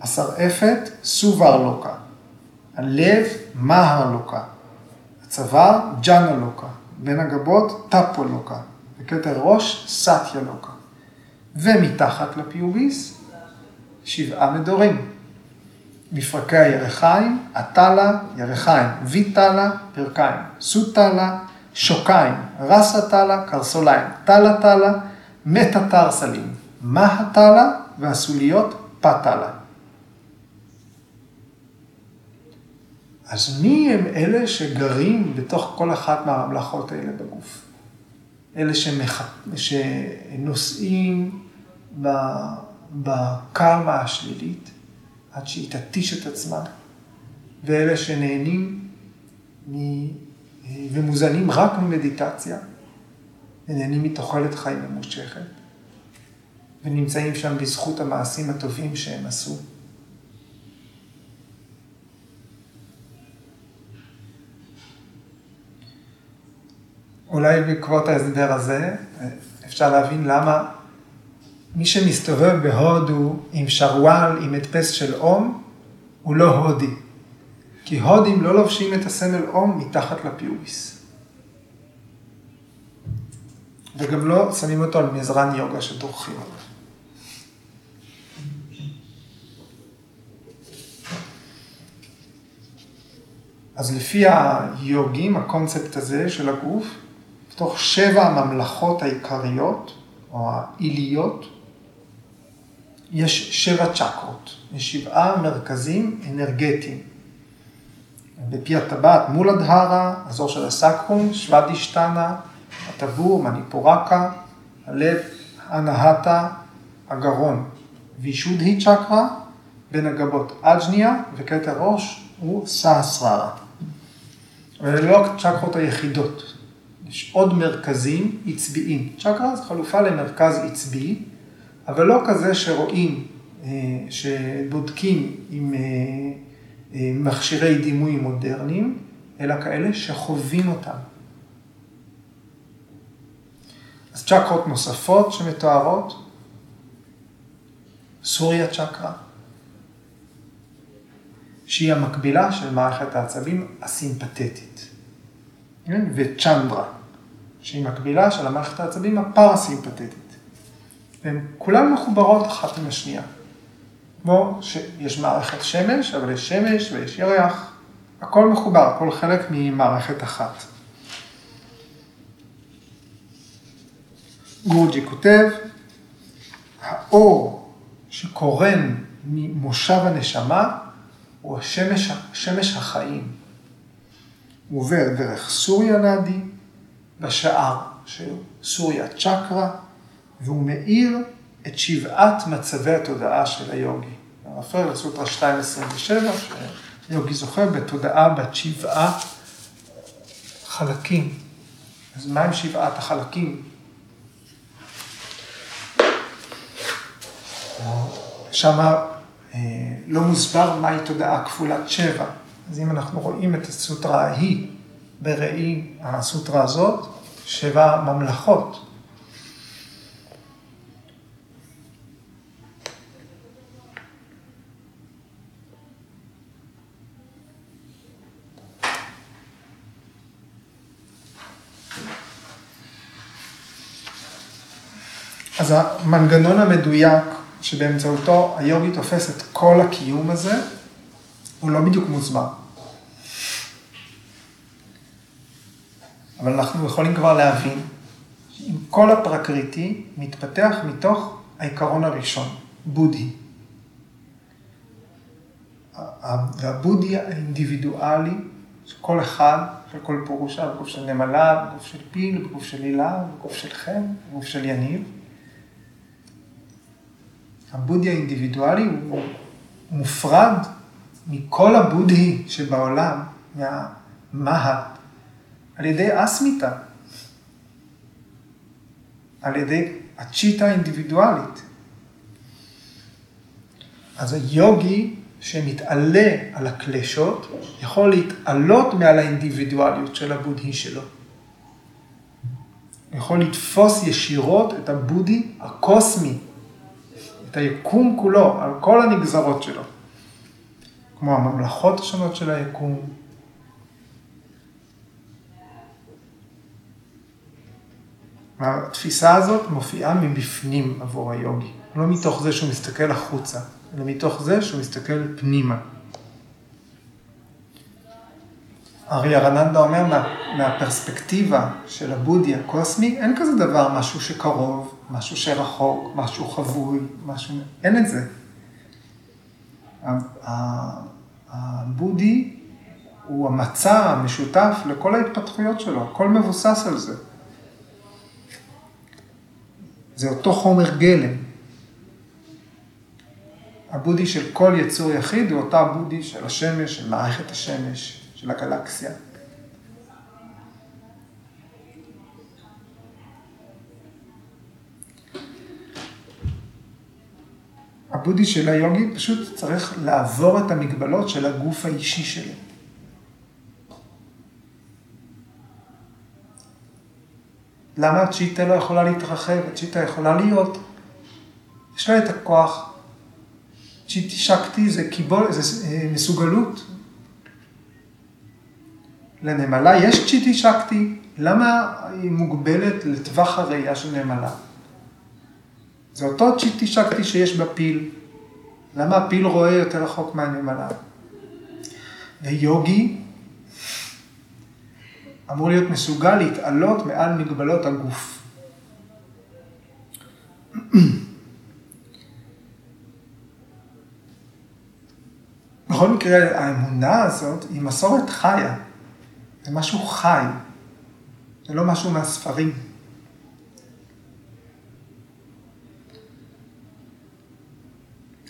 השרעפת סוברלוקה. הלב מהרלוקה. הצוואר ג'אנלוקה. בין הגבות טפולוקה, וכתר ראש סטיולוקה. ומתחת לפיוביס, שבעה מדורים. מפרקי הירכיים, עטלה, ירכיים, ויטלה, פרקיים, סוטלה, שוקיים, רסה קרסוליים, טלה טלה, מטאטרסלים, מהטלה והסוליות פטלה. אז מי הם אלה שגרים בתוך כל אחת מהממלכות האלה בגוף? אלה שמח... שנושאים בקרמה השלילית עד שהיא תתיש את עצמה, ואלה שנהנים מ... ומוזנים רק ממדיטציה, ונהנים מתוחלת חיים ממושכת, ונמצאים שם בזכות המעשים הטובים שהם עשו. אולי בעקבות ההסבר הזה, אפשר להבין למה מי שמסתובב בהודו עם שרוואל, עם הדפס של אום, הוא לא הודי. כי הודים לא לובשים את הסמל אום מתחת לפיוביס. וגם לא שמים אותו על מזרן יוגה שדורכים עליו. אז לפי היוגים, הקונספט הזה של הגוף, בתוך שבע הממלכות העיקריות, או העיליות, יש שבע צ'קרות, יש שבעה מרכזים אנרגטיים. בפי הטבעת מול הדהרה, אזור של הסקרום, שוודישטנה, הטבור, מניפורקה, הלב, הנהטה, הגרון. וישודהי צ'קרה, בין הגבות אג'ניה, וכתר ראש הוא סהסררה. אבל אלה לא הצ'קרות היחידות. יש עוד מרכזים עצביים. צ'קרה זה חלופה למרכז עצבי, אבל לא כזה שרואים, אה, שבודקים עם אה, אה, מכשירי דימוי מודרניים, אלא כאלה שחווים אותם. אז צ'קרות נוספות שמתוארות, סוריה צ'קרה, שהיא המקבילה של מערכת העצבים הסימפתטית, כן? וצ'נדרה, שהיא מקבילה של המערכת העצבים הפרסימפתטית. והן כולן מחוברות אחת עם השנייה. כמו שיש מערכת שמש, אבל יש שמש ויש ירח, הכל מחובר, הכל חלק ממערכת אחת. גורג'י כותב, האור שקורן ממושב הנשמה הוא השמש, שמש החיים. הוא עובר דרך סוריה נאדי, בשער של סוריה צ'קרה, והוא מאיר את שבעת מצבי התודעה של היוגי. רפאל לסוטרה 2.27, שיוגי זוכה בתודעה בת שבעה חלקים. אז מה עם שבעת החלקים? שם אה, לא מוסבר מהי תודעה כפולת שבע. אז אם אנחנו רואים את הסוטרה ההיא בראי הסוטרה הזאת, שבע ממלכות. אז המנגנון המדויק שבאמצעותו היוגי תופס את כל הקיום הזה, הוא לא בדיוק מוסבר. אבל אנחנו יכולים כבר להבין שאם כל הפרקריטי מתפתח מתוך העיקרון הראשון, בודהי. והבודהי האינדיבידואלי, שכל אחד, של כל פורושה, בגוף של נמלה, בגוף של פיל, בגוף של הילה, בגוף של חן, בגוף של יניב, הבודהי האינדיבידואלי הוא מופרד מכל הבודהי שבעולם, מהמהט, על ידי אסמיתה, על ידי הצ'יטה האינדיבידואלית. אז היוגי שמתעלה על הקלשות, יכול להתעלות מעל האינדיבידואליות של הבודהי שלו. יכול לתפוס ישירות את הבודהי הקוסמי את היקום כולו, על כל הנגזרות שלו. כמו הממלכות השונות של היקום. התפיסה הזאת מופיעה מבפנים עבור היוגי, לא מתוך זה שהוא מסתכל החוצה, אלא מתוך זה שהוא מסתכל פנימה. ארי ארננדה אומר, מה, מהפרספקטיבה של הבודי הקוסמי, אין כזה דבר משהו שקרוב, משהו שרחוק, משהו חבוי, משהו... אין את זה. הבודי הוא המצע המשותף לכל ההתפתחויות שלו, הכל מבוסס על זה. זה אותו חומר גלם. הבודי של כל יצור יחיד הוא אותה בודי של השמש, של מערכת השמש, של הגלקסיה. הבודי של היוגי פשוט צריך לעבור את המגבלות של הגוף האישי שלו. למה הצ'יטה לא יכולה להתרחב? הצ'יטה יכולה להיות, יש לה את הכוח. צ'יטי שקטי זה קיבול, זה אה, מסוגלות. לנמלה יש צ'יטי שקטי, למה היא מוגבלת לטווח הראייה של נמלה? זה אותו צ'יטי שקטי שיש בפיל. למה הפיל רואה יותר רחוק מהנמלה? ויוגי אמור להיות מסוגל להתעלות מעל מגבלות הגוף. בכל מקרה, האמונה הזאת היא מסורת חיה. זה משהו חי, זה לא משהו מהספרים.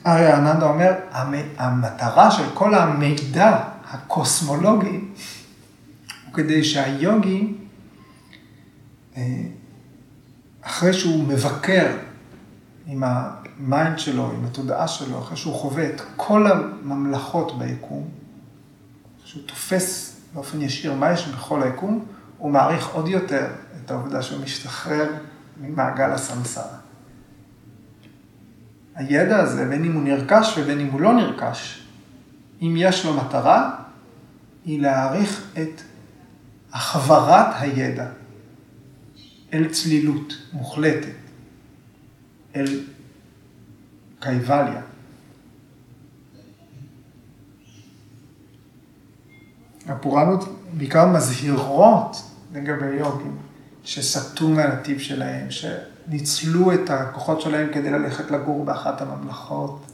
הריהרננדה אומר, המטרה של כל המידע הקוסמולוגי הוא כדי שהיוגי, אה, אחרי שהוא מבקר עם ה mind שלו, עם התודעה שלו, אחרי שהוא חווה את כל הממלכות ביקום, שהוא תופס באופן ישיר מה יש בכל היקום, הוא מעריך עוד יותר את העובדה שהוא משתחרר ממעגל הסמסרה. הידע הזה, בין אם הוא נרכש ובין אם הוא לא נרכש, אם יש לו מטרה, היא להעריך את החברת הידע אל צלילות מוחלטת, אל קייבליה. הפורענות בעיקר מזהירות לגבי יוגים שסטו מהנתיב שלהם, שניצלו את הכוחות שלהם כדי ללכת לגור באחת הממלכות.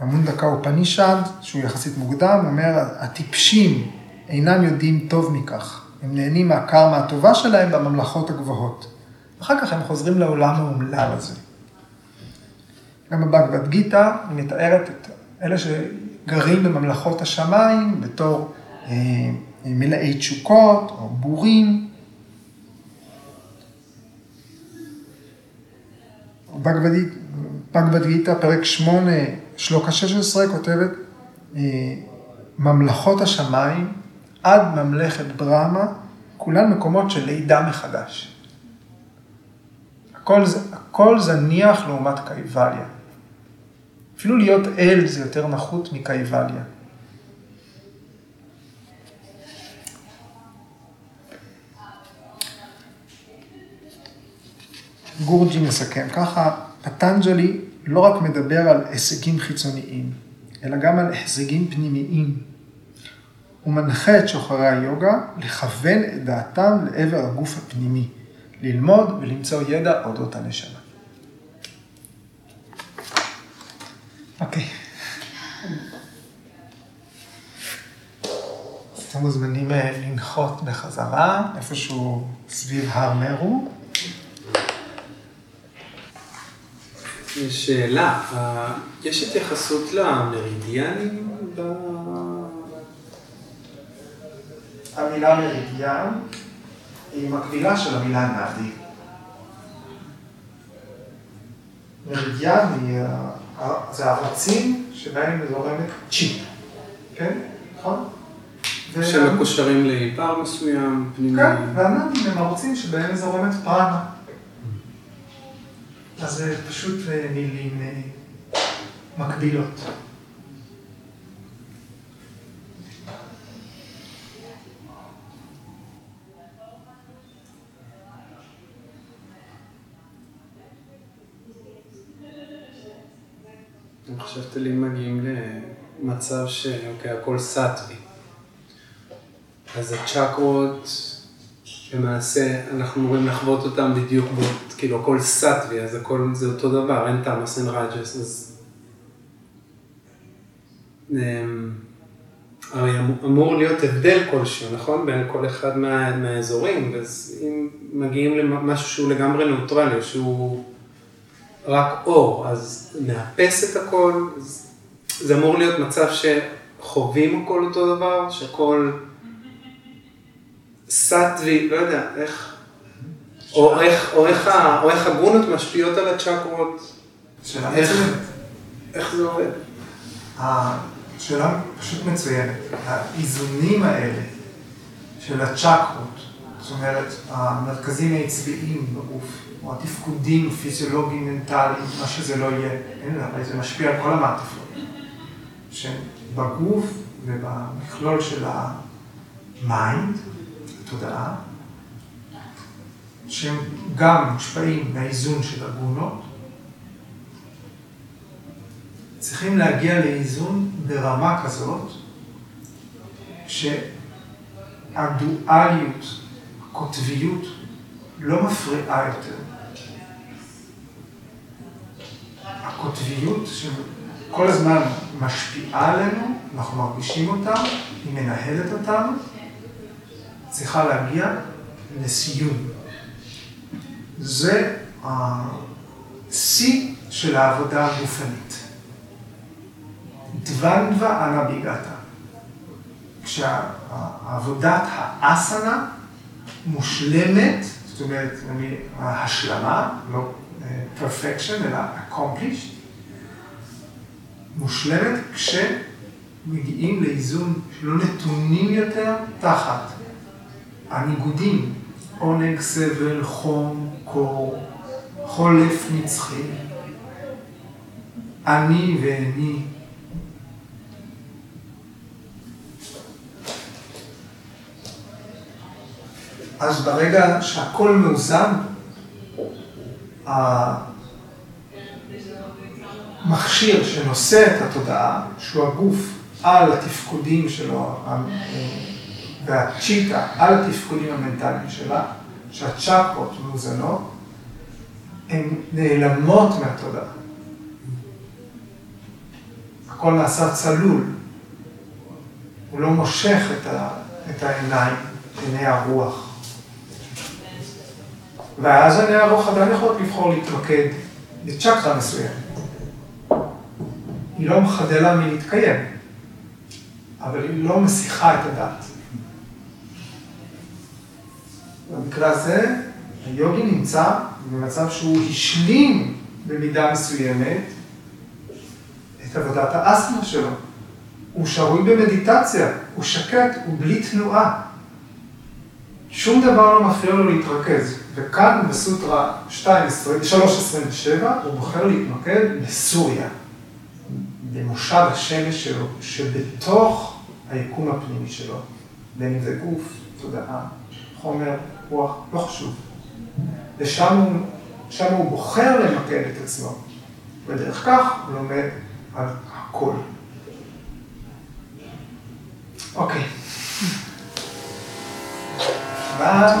המונדקה אופנישד, שהוא יחסית מוקדם, אומר, הטיפשים אינם יודעים טוב מכך. הם נהנים מהקרמה הטובה שלהם בממלכות הגבוהות. אחר כך הם חוזרים לעולם האומלל הזה. גם בבגבד גיתא מתארת את אלה שגרים בממלכות השמיים בתור מלאי תשוקות או בורים. בגבד גיתא, פרק 8, שלוקה 16, כותבת, אה, ממלכות השמיים עד ממלכת ברמה, כולן מקומות של לידה מחדש. הכל, הכל זניח לעומת קייבליה. אפילו להיות אל זה יותר נחות מקייבליה. גורג'י מסכם ככה, פטנג'לי לא רק מדבר על הישגים חיצוניים, אלא גם על הישגים פנימיים. הוא מנחה את שוחרי היוגה לכוון את דעתם לעבר הגוף הפנימי, ללמוד ולמצוא ידע אודות הנשמה. אוקיי. אתם מוזמנים אה, לנחות בחזרה, איפשהו סביב הר מרו.
שאלה, יש התייחסות למרידיאנים ב...
המילה מרידיאן היא מקבילה של המילה נאדי. מרידיאן זה הערוצים שבהם מזורמת צ'יפ, כן? נכון?
שמקושרים לאיבר מסוים,
פנימי. כן, והנאדים הם ערוצים שבהם מזורמת פרנה. אז זה פשוט אה, מילים אה, מקבילות.
אני חושבת לי מגיעים למצב שאוקיי, הכל סאטווי. אז הצ'קרות, למעשה, אנחנו אמורים לחוות אותם בדיוק, בו, כאילו הכל סאטווי, אז הכל זה אותו דבר, אין תמאס, אין רג'ס, אז... אמ, הרי אמור להיות הבדל כלשהו, נכון? בין כל אחד מה, מהאזורים, אז אם מגיעים למשהו שהוא לגמרי נאוטרלי, שהוא רק אור, אז נאפס את הכל, זה אמור להיות מצב שחווים הכל אותו דבר, שהכל סאטווי, לא יודע, איך, או איך, הגונות משפיעות על הצ'קרות, איך, איך זה עובד?
השאלה פשוט מצוינת, האיזונים האלה של הצ'קרות, זאת אומרת, המרכזים העצביים בגוף, או התפקודים הפיזיולוגיים, מנטליים, מה שזה לא יהיה, אין הרי זה משפיע על כל המעטפות, שבגוף ובמכלול של ה mind, התודעה, שהם גם מושפעים מהאיזון של הגונות, צריכים להגיע לאיזון ברמה כזאת, שהדואליות, הקוטביות, לא מפריעה יותר. הקוטביות שכל הזמן משפיעה עלינו, אנחנו מרגישים אותה, היא מנהלת אותנו, צריכה להגיע לסיום. זה השיא של העבודה הגופנית. דוונדווה אנה ביגתה. כשעבודת האסנה מושלמת, זאת אומרת, ההשלמה, לא perfection, אלא accomplished, מושלמת כשמגיעים לאיזון שלא נתונים יותר תחת הניגודים עונג, סבל, חום, קור, חולף נצחי, אני ואני. אז ברגע שהכל מאוזן, המכשיר שנושא את התודעה, שהוא הגוף על התפקודים שלו, והצ'יטה על התפקודים המנטליים שלה, שהצ'קרות מאוזנות, הן נעלמות מהתודעה. הכל נעשה צלול, הוא לא מושך את, ה, את העיניים, עיני הרוח. ואז עיני הרוח עדיין יכולות לבחור להתמקד בצ'קרה מסוימת. היא לא מחדלה לה מלהתקיים, אבל היא לא מסיחה את הדעת. במקרה הזה, היוגי נמצא במצב שהוא השלים במידה מסוימת את עבודת האסמה שלו. הוא שרוי במדיטציה, הוא שקט, הוא בלי תנועה. שום דבר לא מפריע לו להתרכז. וכאן בסוטרה 3.27 הוא בוחר להתמקד בסוריה, במושב השמש שלו, שבתוך היקום הפנימי שלו, בין אם זה גוף, תודעה, חומר, רוח, לא חשוב. ושם הוא, שם הוא בוחר למקד את עצמו, ודרך כך הוא לומד על הכל. אוקיי. ביי.